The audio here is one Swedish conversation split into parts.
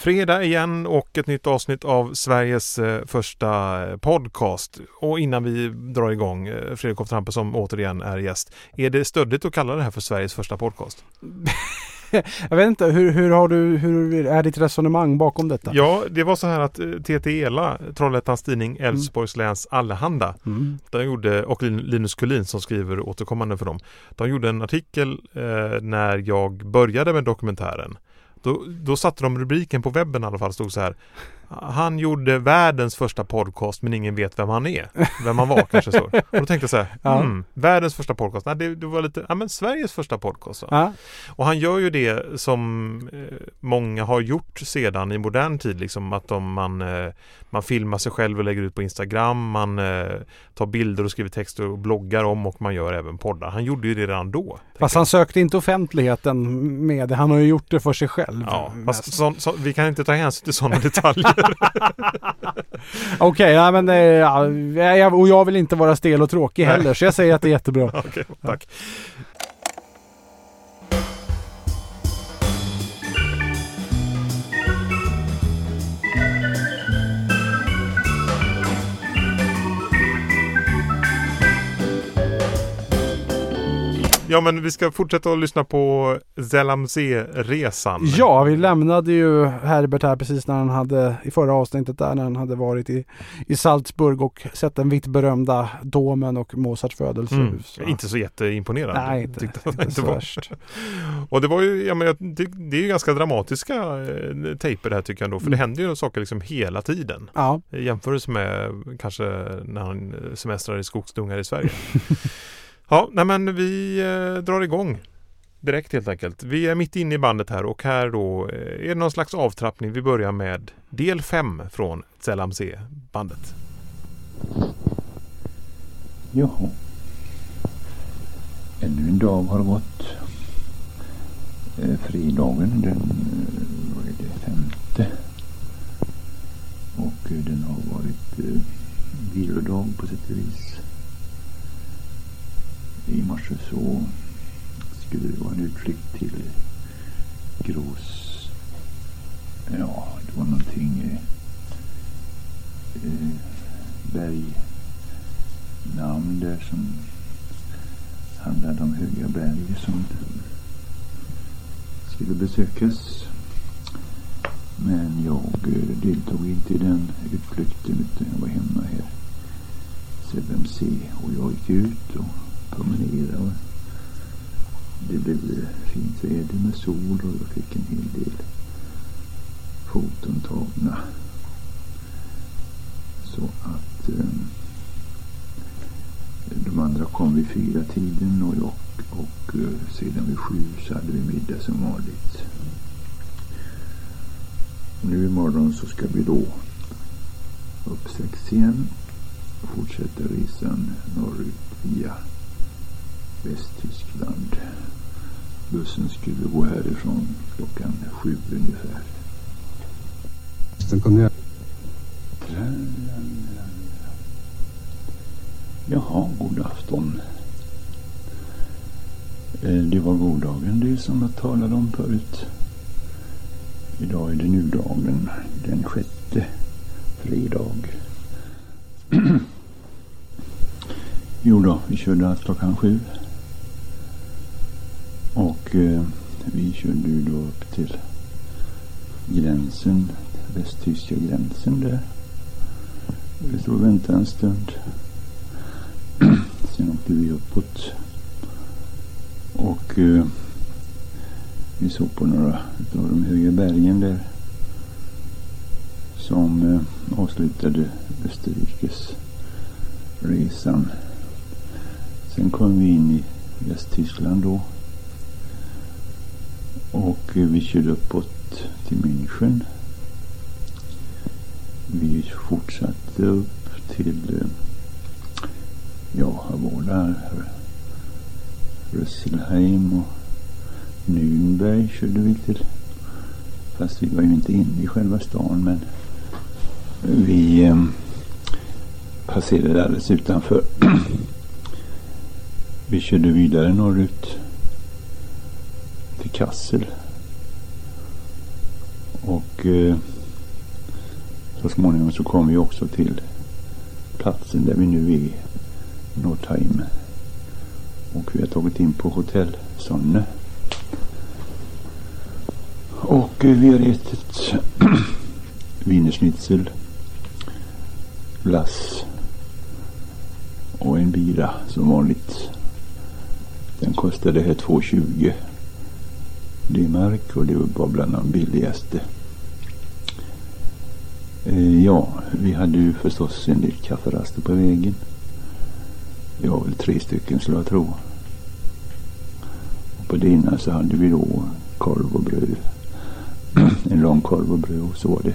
fredag igen och ett nytt avsnitt av Sveriges eh, första eh, podcast. Och innan vi drar igång, eh, Fredrik Trampe som återigen är gäst. Är det stöddigt att kalla det här för Sveriges första podcast? Jag vet inte, hur, hur, har du, hur är ditt resonemang bakom detta? Ja, det var så här att TT Ela, Trollhättans tidning, mm. Älvsborgs läns Allehanda, mm. de gjorde, och Linus Kullin som skriver återkommande för dem, de gjorde en artikel eh, när jag började med dokumentären. Då, då satte de rubriken på webben i alla fall, stod så här han gjorde världens första podcast men ingen vet vem han är. Vem han var kanske så. Och då tänkte jag så här, ja. mm, världens första podcast. Nej, det, det, var lite, ja men Sveriges första podcast. Ja. Och han gör ju det som eh, många har gjort sedan i modern tid, liksom att om man, eh, man filmar sig själv och lägger ut på Instagram, man eh, tar bilder och skriver texter och bloggar om och man gör även poddar. Han gjorde ju det redan då. Fast han sökte inte offentligheten med det, han har ju gjort det för sig själv. Ja, fast så, så, vi kan inte ta hänsyn till sådana detaljer. Okej, okay, ja, men ja, och jag vill inte vara stel och tråkig heller så jag säger att det är jättebra. Okej, okay, tack. Ja men vi ska fortsätta att lyssna på Zelamze-resan. Ja, vi lämnade ju Herbert här precis när han hade i förra avsnittet där när han hade varit i, i Salzburg och sett den vitt berömda domen och Mozarts födelsehus. Mm. Inte så jätteimponerande. Nej, inte, inte, inte så värst. och det var ju, ja men det, det är ju ganska dramatiska eh, tejper det här tycker jag ändå. För mm. det händer ju saker liksom hela tiden. Ja. I jämförelse med kanske när han semestrar i skogsdungar i Sverige. Ja, nej men vi eh, drar igång direkt helt enkelt. Vi är mitt inne i bandet här och här då eh, är det någon slags avtrappning. Vi börjar med del 5 från Zelamse-bandet. Jaha. Ännu en dag har gått. Eh, fredagen den eh, vad är det, femte. Och eh, den har varit eh, vilodag på sätt och vis i morse så skulle det vara en utflykt till Gros Ja, det var någonting eh, eh, bergnamn där som handlade om höga berg som skulle besökas. Men jag eh, deltog inte i den utflykten utan jag var hemma här. ZMC och jag gick ut och promenera. Och det blev fint väder med sol och jag fick en hel del foton tagna. Så att eh, de andra kom vid fyra tiden och, jag, och eh, sedan vid sju så hade vi middag som vanligt. Nu imorgon så ska vi då upp sex igen och fortsätta resan norrut via Västtyskland. Bussen skulle gå härifrån klockan sju ungefär. Sen kom jag. Jaha, god afton. Eh, det var goddagen det som jag talade om förut. Idag är det nudagen, den sjätte fredag. jo då, vi körde allt klockan sju. Och eh, vi körde ju då upp till gränsen, västtyska gränsen där. Vi stod och väntade en stund. Sen åkte vi uppåt. Och eh, vi såg på några av de höga bergen där. Som eh, avslutade Österrikes resan. Sen kom vi in i Västtyskland då. Och eh, vi körde uppåt till München. Vi fortsatte upp till, eh, ja, vad var det Rösselheim och Nürnberg körde vi till. Fast vi var ju inte inne i själva stan men vi eh, passerade alldeles utanför. vi körde vidare norrut till Kassel. Och eh, så småningom så kom vi också till platsen där vi nu är, Nordheim. Och vi har tagit in på hotell Sonne. Och eh, vi har ätit wienerschnitzel, glass och en bira som vanligt. Den kostade här 2,20 D-mark och det var bland de billigaste. Eh, ja, vi hade ju förstås en del kafferaster på vägen. Det var väl tre stycken skulle jag tro. Och på det ena så hade vi då korv och bröd. en lång korv och bröd och så var det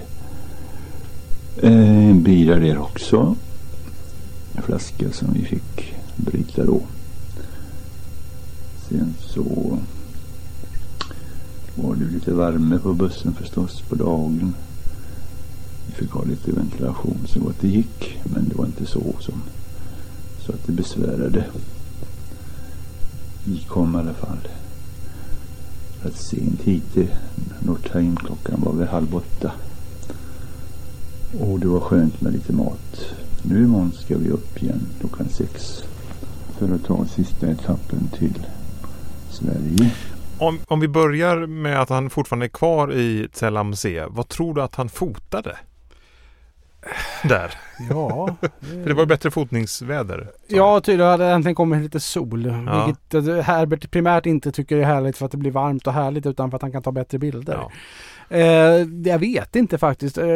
eh, en bira där också. En flaska som vi fick bryta då. Sen så var det lite värme på bussen förstås på dagen. Vi fick ha lite ventilation så gott det gick. Men det var inte så som så att det besvärade. Vi kom i alla fall rätt sent hit till Northeim. Klockan var väl halv åtta. Och det var skönt med lite mat. Nu imorgon ska vi upp igen klockan sex. För att ta sista etappen till Sverige. Om, om vi börjar med att han fortfarande är kvar i Tselamse. Vad tror du att han fotade? Där. Ja. För det var bättre fotningsväder. Ja, tydligen hade det äntligen kommit lite sol. Ja. Vilket eh, Herbert primärt inte tycker är härligt för att det blir varmt och härligt utan för att han kan ta bättre bilder. Ja. Eh, jag vet inte faktiskt. Eh,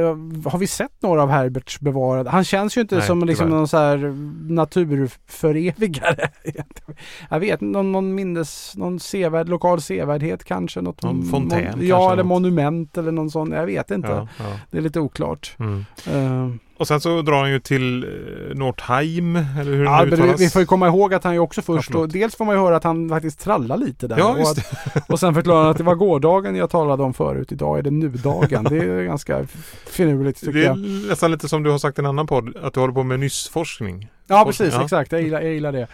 har vi sett några av Herberts bevarade? Han känns ju inte Nej, som liksom någon så här naturförevigare. jag vet någon, någon minnes, någon sevärd, lokal sevärdhet kanske. Något, Någon fontän kanske, Ja, eller något. monument eller någon sån. Jag vet inte. Ja, ja. Det är lite oklart. Mm. Eh, Och sen så drar han ju till eh, Northeim. Eller hur Ja, det nu vi, får ju komma ihåg att han ju också först Ja, dels får man ju höra att han faktiskt trallar lite där. Ja, och, att, och sen förklarar han att det var gårdagen jag talade om förut. Idag är det nudagen. Det är ganska finurligt tycker Det är jag. nästan lite som du har sagt i en annan podd. Att du håller på med nyssforskning. Ja precis, ja. exakt. Jag gillar, jag gillar det.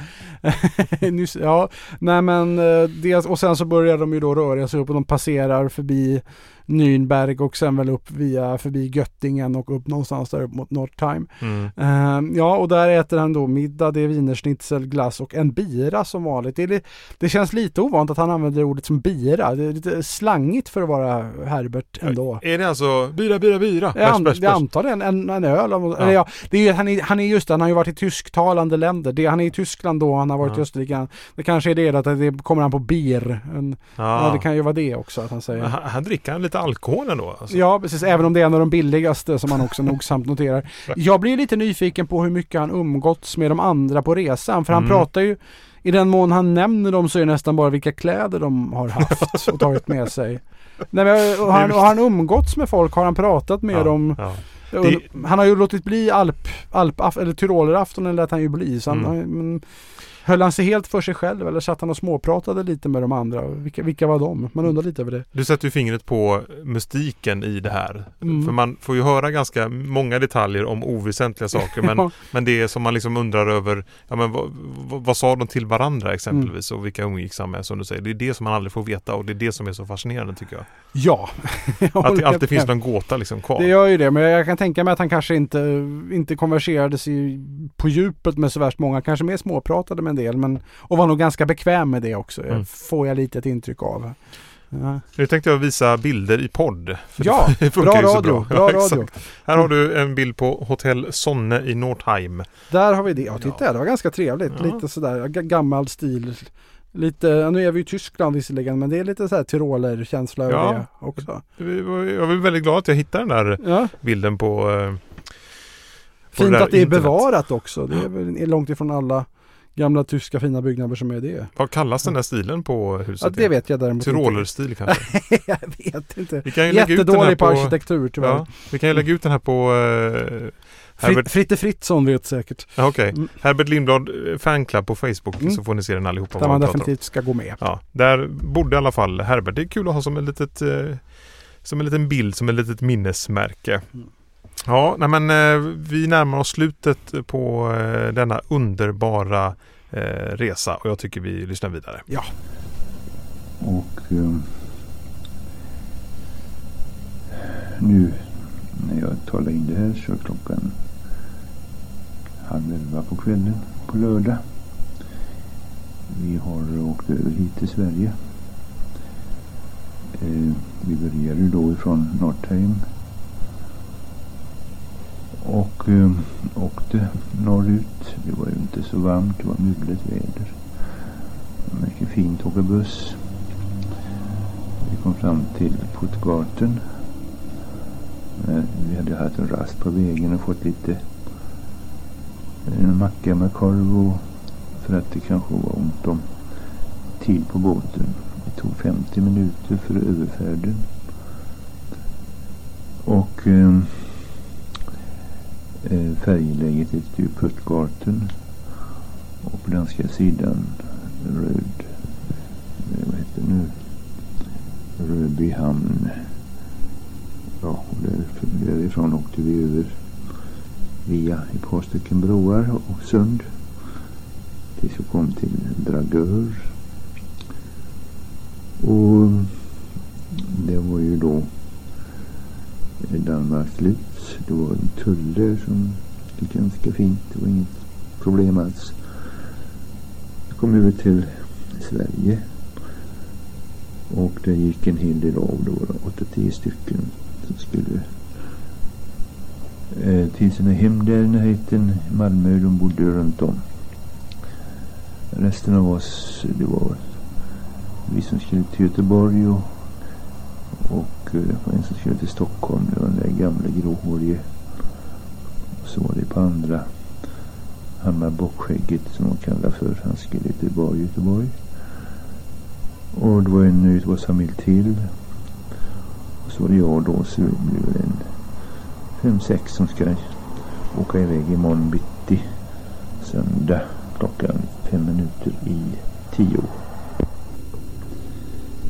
Nyss, ja, nej men eh, det, och sen så börjar de ju då röra sig upp och de passerar förbi Nürnberg och sen väl upp via förbi Göttingen och upp någonstans där upp mot Nordheim. Mm. Eh, ja, och där äter han då middag, det är wienerschnitzel, glass och en bira som vanligt. Det, det känns lite ovant att han använder ordet som bira. Det är lite slangigt för att vara Herbert ändå. Är det alltså bira, bira, bira? Jag, an, antar det, en, en, en öl. Av, Ja. Eller ja, det är, han, är, han är just det, han har ju varit i tysktalande länder. Det, han är i Tyskland då, han har varit Ja. i Österrike. Det kanske är det att det kommer han på bir. En, ja. Ja. det kan ju vara det också att han säger. Men här, dricker han lite alkohol ändå. Alltså. Ja, precis. Även om det är en av de billigaste som man också nogsamt noterar. Jag blir lite nyfiken på hur mycket han umgåtts med de andra på resan. För han Mm. pratar ju, i den mån han nämner dem så är det nästan bara vilka kläder de har haft och tagit med sig. Nej, men, och han, har han umgåtts med folk? Har han pratat med ja. dem? Ja. Och Han har ju låtit bli alp, alp eller tyroleraftonen lät han ju bli. Så han, Mm. men, höll han sig helt för sig själv eller satt han och småpratade lite med de andra? Vilka, vilka var de? Man undrar lite över det. Du sätter ju fingret på mystiken i det här. Mm. För man får ju höra ganska många detaljer om oväsentliga saker. Men, Ja. men det är som man liksom undrar över, ja men vad, vad, vad sa de till varandra exempelvis och vilka umgicks han med som du säger. Det är det som man aldrig får veta och det är det som är så fascinerande tycker jag. Ja. Jag Att det alltid finns någon gåta liksom kvar. Det gör ju det, men jag kan tänka mig att han kanske inte, inte konverserades i, på djupet med så värst många. Kanske mer småpratade med en del, men och var nog ganska bekväm med det också. Mm. Får jag lite ett intryck av. Ja, Nu tänkte jag visa bilder i podd. Ja bra så radio. bra. Bra Ja, radio. Här har du en bild på Hotell Sonne i Northeim. Där har vi det. Ja, titta Ja. det var ganska trevligt. Ja. Lite sådär gammal stil. Lite, nu är vi i Tyskland visserligen, men det är lite såhär Tyroler-känsla över Ja. det också. Jag var väldigt glad att jag hittade den där bilden på, eh, på fint att det är internet. bevarat också. Det är långt ifrån alla gamla tyska fina byggnader som är det. Vad kallas den där stilen på huset? Ja, det vet jag däremot Tyrolerstil kanske? jag vet inte. Vi kan ju lägga ut Jättedålig på på, arkitektur tyvärr. ja, Vi kan ju lägga ut den här på eh, Herbert, Fritt, Fritte Fritzson vet säkert. okej. Mm. Herbert Lindblad eh, fanclub på Facebook Mm. så får ni se den allihopa. Där man definitivt ska gå med. Ja, där bodde i alla fall Herbert. Det är kul att ha som en litet eh, som en liten bild, som ett litet minnesmärke. Mm. Ja, nej men eh, vi närmar oss slutet på eh, denna underbara eh, resa och jag tycker vi lyssnar vidare. Och eh, nu när jag talar in det här så är klockan halv elva på kvällen på lördag. Vi har åkt över hit till Sverige. Eh, vi började då ifrån Northeim och eh, åkte norrut. Det var ju inte så varmt, det var mulet väder. Mycket fint att åka buss. Vi kom fram till Puttgarten. Eh, vi hade haft en rast på vägen och fått lite eh, en macka med korv och för att det kanske var ont om tid på båten. Det tog 50 minuter för överfärden. Och eh Eh, färjeläget heter ju Puttgarten. Och på danska sidan Röd... Eh, vad heter det nu? Rödbyhamn. Ja, och där, därifrån åkte vi över via ett par stycken broar och sund tills vi kom till Dragör. Och det var ju då Danmarks slut. Det var en tull där som gick ganska fint. Det var inget problem alls. Jag kom över till Sverige. Och det gick en hel del av. Det var 8-10 stycken som skulle eh, till sina hem där i närheten. Malmö, de bodde runt om. Resten av oss, det var vi som skulle till Göteborg och, och det var en som skulle till Stockholm. Det var den där gamla gråhårige. Och så var det på andra. Han med Bockskägget som de kallar för. Han skulle till Göteborg, Göteborg. Och det var en Göteborgsfamilj till. Och så var det jag då. Så det blev en fem, sex som ska åka iväg imorgon bitti. Söndag klockan fem minuter i tio.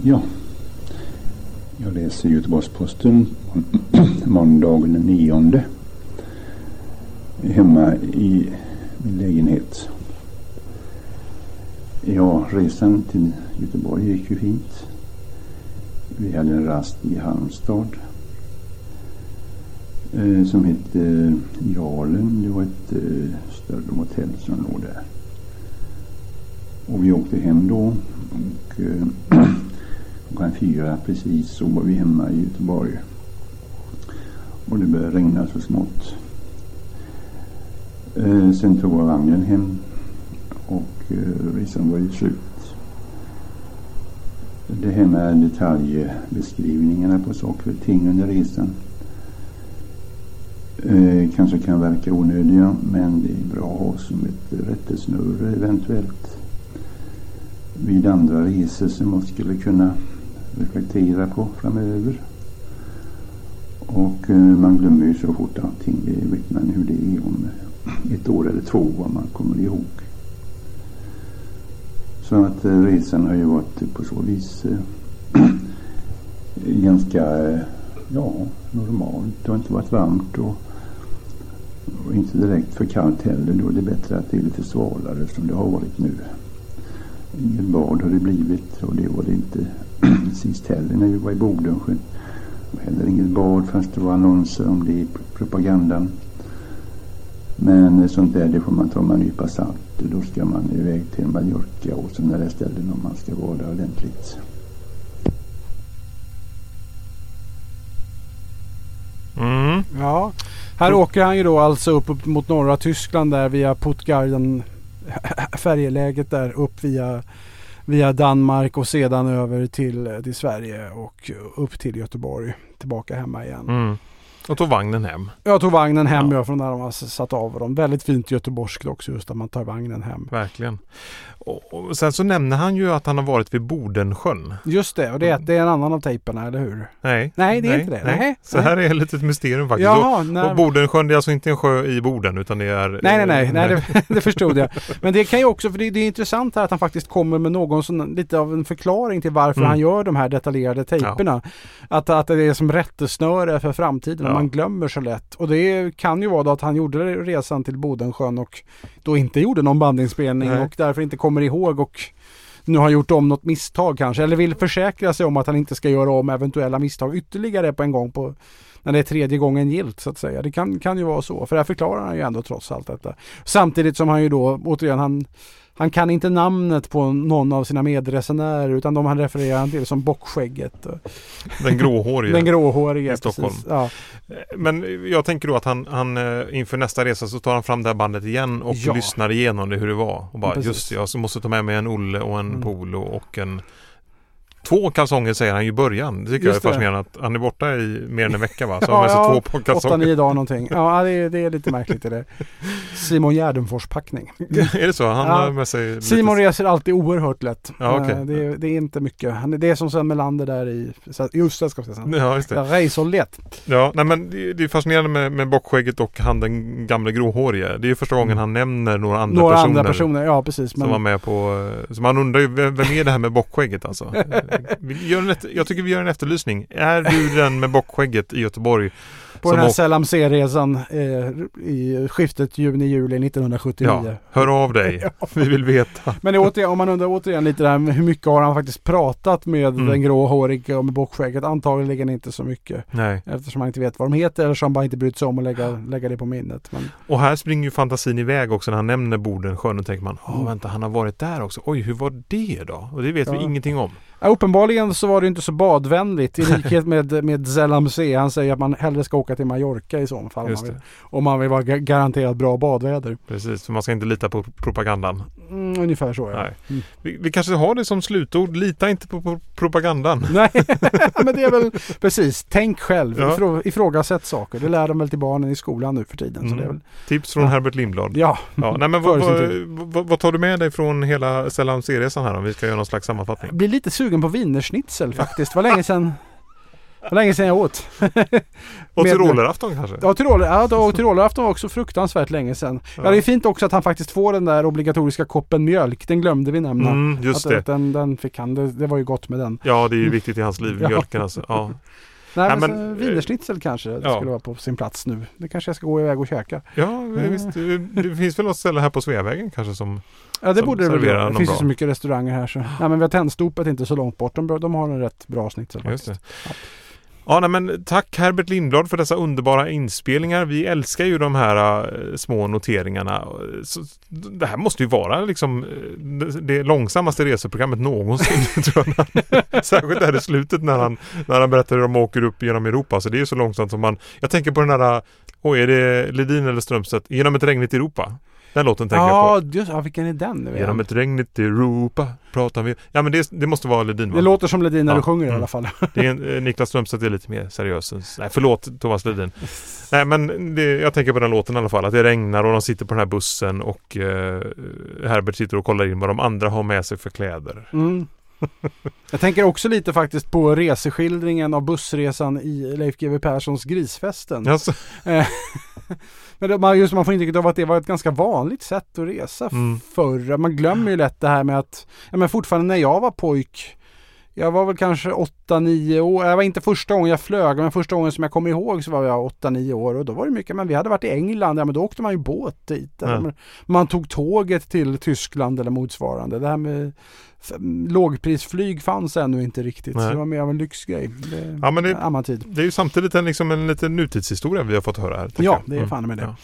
Ja, jag läser Göteborgs-Posten måndagen den 9. Hemma i min lägenhet. Ja, resan till Göteborg gick ju fint. Vi hade en rast i Halmstad eh, som hette eh, Jarlen. Det var ett eh, större hotell som låg där. Och vi åkte hem då. Och eh, klockan fyra precis så var vi hemma i Göteborg. Och det började regna så smått. Eh, sen tog jag vagnen hem och eh, resan var ju slut. Det här med detaljbeskrivningarna på saker och ting under resan eh, kanske kan verka onödiga men det är bra att ha som ett rättesnöre eventuellt vid andra resor som man skulle kunna reflektera på framöver. Och eh, man glömmer ju så fort allting. Det vet man hur det är om ett år eller två vad man kommer ihåg. Så att eh, resan har ju varit på så vis eh, ganska ja, normalt. Det har inte varit varmt och, och, inte direkt för kallt heller. Då är det bättre att det är lite svalare som det har varit nu. Inget bad har det blivit och det var det inte sist heller när vi var i Bodensjö. Det var heller inget bad fast det var annonser om det i propagandan. Men sånt där det får man ta med en nypa salt. Då ska man iväg till Mallorca och sådana där ställen om man ska vara där ordentligt. Mm. Ja, här mm. åker han ju då alltså upp, upp mot norra Tyskland där via Puttgarden färjeläget där upp via, via Danmark och sedan över till, eh, till Sverige och upp till Göteborg. Tillbaka hemma igen. Mm. Och tog vagnen hem? Jag tog vagnen hem ja. från där de har satt av dem. Väldigt fint göteborgskt också just att man tar vagnen hem. Verkligen. Och, sen så nämner han ju att han har varit vid Bodensjön. Just det, och det är, det är en annan av tejperna, eller hur? Nej. Nej, det är nej, inte det. Nej. nej. Så här är ett litet mysterium faktiskt. Jaha, och, och Bodensjön, det är alltså inte en sjö i Boden utan det är... Nej, nej, nej, nej det, det, förstod jag. Men det kan ju också, för det, det, är intressant här att han faktiskt kommer med någon sån, lite av en förklaring till varför mm. han gör de här detaljerade tejperna. Ja. Att, att det är som rättesnöre för framtiden, ja. Man glömmer så lätt. Och det kan ju vara då att han gjorde resan till Bodensjön och då inte gjorde någon bandinspelning nej. och därför inte kommer ihåg och nu har gjort om något misstag kanske eller vill försäkra sig om att han inte ska göra om eventuella misstag ytterligare på en gång på när det är tredje gången gilt så att säga. Det kan, kan ju vara så. För det här förklarar han ju ändå trots allt detta. Samtidigt som han ju då, återigen, han han kan inte namnet på någon av sina medresenärer utan de han refererar till som bockskägget. Den gråhårige. Den gråhårige, i Stockholm. Ja. Men jag tänker då att han, han eh, inför nästa resa så tar han fram det här bandet igen och ja. lyssnar igenom det hur det var. Och bara precis. just jag måste ta med mig en Olle och en mm. Polo och en Två kalsonger säger han i början. Det tycker Just jag är fascinerande att han är borta i mer än en vecka va? Så ja, har med sig två kalsonger. Åtta, nio dagar någonting. Ja det är, det är lite märkligt är det. Simon Gärdenfors packning. är det så? Han ja. har med sig Simon lite... reser alltid oerhört lätt. Ja, okay. Eh, det, är, det är inte mycket. Det är som Sven Melander där i Just det ska jag säga. Ja just det. Reser lätt. Ja nej men det är fascinerande med, med bockskägget och han den gamle gråhårige. Det är första gången mm. han nämner några andra några personer. Några andra personer, ja precis. Men... Som var med på, så man undrar ju vem är det här med bockskägget alltså? vi gör en, jag tycker vi gör en efterlysning. Är du den med bockskägget i Göteborg? På den här Selam C-resan eh, i skiftet juni-juli 1979. Ja, hör av dig. Vi vill veta. Men återigen, om man undrar återigen lite där hur mycket har han faktiskt pratat med mm. den gråhåriga och med bockskägget? Antagligen inte så mycket. Nej. Eftersom han inte vet vad de heter eller så han bara inte brytt sig om att lägga, lägga det på minnet. Men... Och här springer ju fantasin iväg också när han nämner Bodensjön och tänker man, åh mm. vänta han har varit där också. Oj hur var det då? Och det vet ja. vi ingenting om. Ja, uppenbarligen så var det inte så badvänligt i likhet med, med Zelam C. Han säger att man hellre ska åka till Mallorca i så fall. Om man, vill, om man vill vara garanterat bra badväder. Precis, för man ska inte lita på propagandan. Mm, ungefär så ja. Mm. Vi, vi, kanske har det som slutord, lita inte på, propagandan. Nej, men det är väl precis, tänk själv, ja. Ifrå, ifrågasätt saker. Det lär de väl till barnen i skolan nu för tiden. Mm. Så det är väl, Tips från ja. Herbert Lindblad. Ja. ja nej, men vad, vad, vad, tar du med dig från hela Zelam C-resan här om vi ska göra någon slags sammanfattning? Jag blir lite sugen på wienerschnitzel faktiskt. Det var länge sedan det var länge sedan jag åt. och tyrolerafton kanske? Ja, tyroler, ja och tyrolerafton var också fruktansvärt länge sedan. Ja. ja. det är fint också att han faktiskt får den där obligatoriska koppen mjölk. Den glömde vi nämna. Mm, just att, det. Den, den fick han. Det, det, var ju gott med den. Ja, det är ju viktigt i hans liv, mjölken alltså. Ja. Nej, Nej, men, men eh, wienerschnitzel kanske ja. skulle vara på sin plats nu. Det kanske jag ska gå iväg och käka. Ja, mm. visst. Det finns väl något ställe här på Sveavägen kanske som Ja det borde det väl. Det finns ju så mycket restauranger här så. Nej men vi har Tennstopet inte så långt bort. De, de har en rätt bra schnitzel faktiskt. Just det. Ja. Ja, nej, men tack Herbert Lindblad för dessa underbara inspelningar. Vi älskar ju de här uh, små noteringarna. Så, det här måste ju vara liksom eh, det, det långsammaste reseprogrammet någonsin. tror jag. Särskilt där i slutet när han, när han berättar hur de åker upp genom Europa. Så det är ju så långsamt som man... Jag tänker på den där... Eh, oj, är det Ledin eller Strömstedt? Genom ett regnigt Europa. Den låten tänker ja, jag på. Just, ja, vilken är den? Genom ett regnigt Europa pratar vi. Ja men det, det måste vara Ledin va? Det låter som Ledin när ja. du sjunger mm. i alla fall. det är eh, Niklas Strömstedt är lite mer seriös. Nej förlåt Thomas Ledin. Nej men det, jag tänker på den låten i alla fall. Att det regnar och de sitter på den här bussen och eh, Herbert sitter och kollar in vad de andra har med sig för kläder. Mm. Jag tänker också lite faktiskt på reseskildringen av bussresan i Leif GW Perssons Grisfesten. Alltså. Men man, just, man får intrycket av att det var ett ganska vanligt sätt att resa mm. förr. Man glömmer ju lätt det här med att, ja men fortfarande när jag var pojk jag var väl kanske 8-9 år. Jag var inte första gången jag flög, men första gången som jag kommer ihåg så var jag 8-9 år och då var det mycket, men vi hade varit i England, ja men då åkte man ju båt dit. Ja. Man tog tåget till Tyskland eller motsvarande. Det här med lågprisflyg fanns ännu inte riktigt. Nej. Så det var mer av en lyxgrej. Det, ja, men det, annan tid. det är ju samtidigt en, liksom en liten nutidshistoria vi har fått höra här. Ja, det är mm. fan med det. Ja.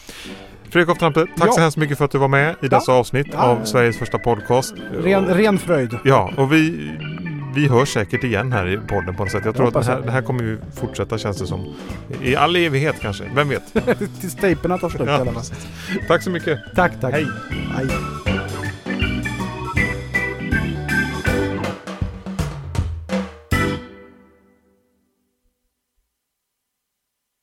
Fredrik Hoftrampe, tack ja. så hemskt mycket för att du var med i dessa ja. avsnitt ja. av Sveriges första podcast. Ren, ren fröjd. Ja, och vi vi hörs säkert igen här i podden på något sätt. Jag tror jag att det här, det här, kommer ju fortsätta känns det som. I all evighet kanske, vem vet? Tills tejperna tar slut ja. i alla fall. Tack så mycket. Tack, tack. Hej. Hej.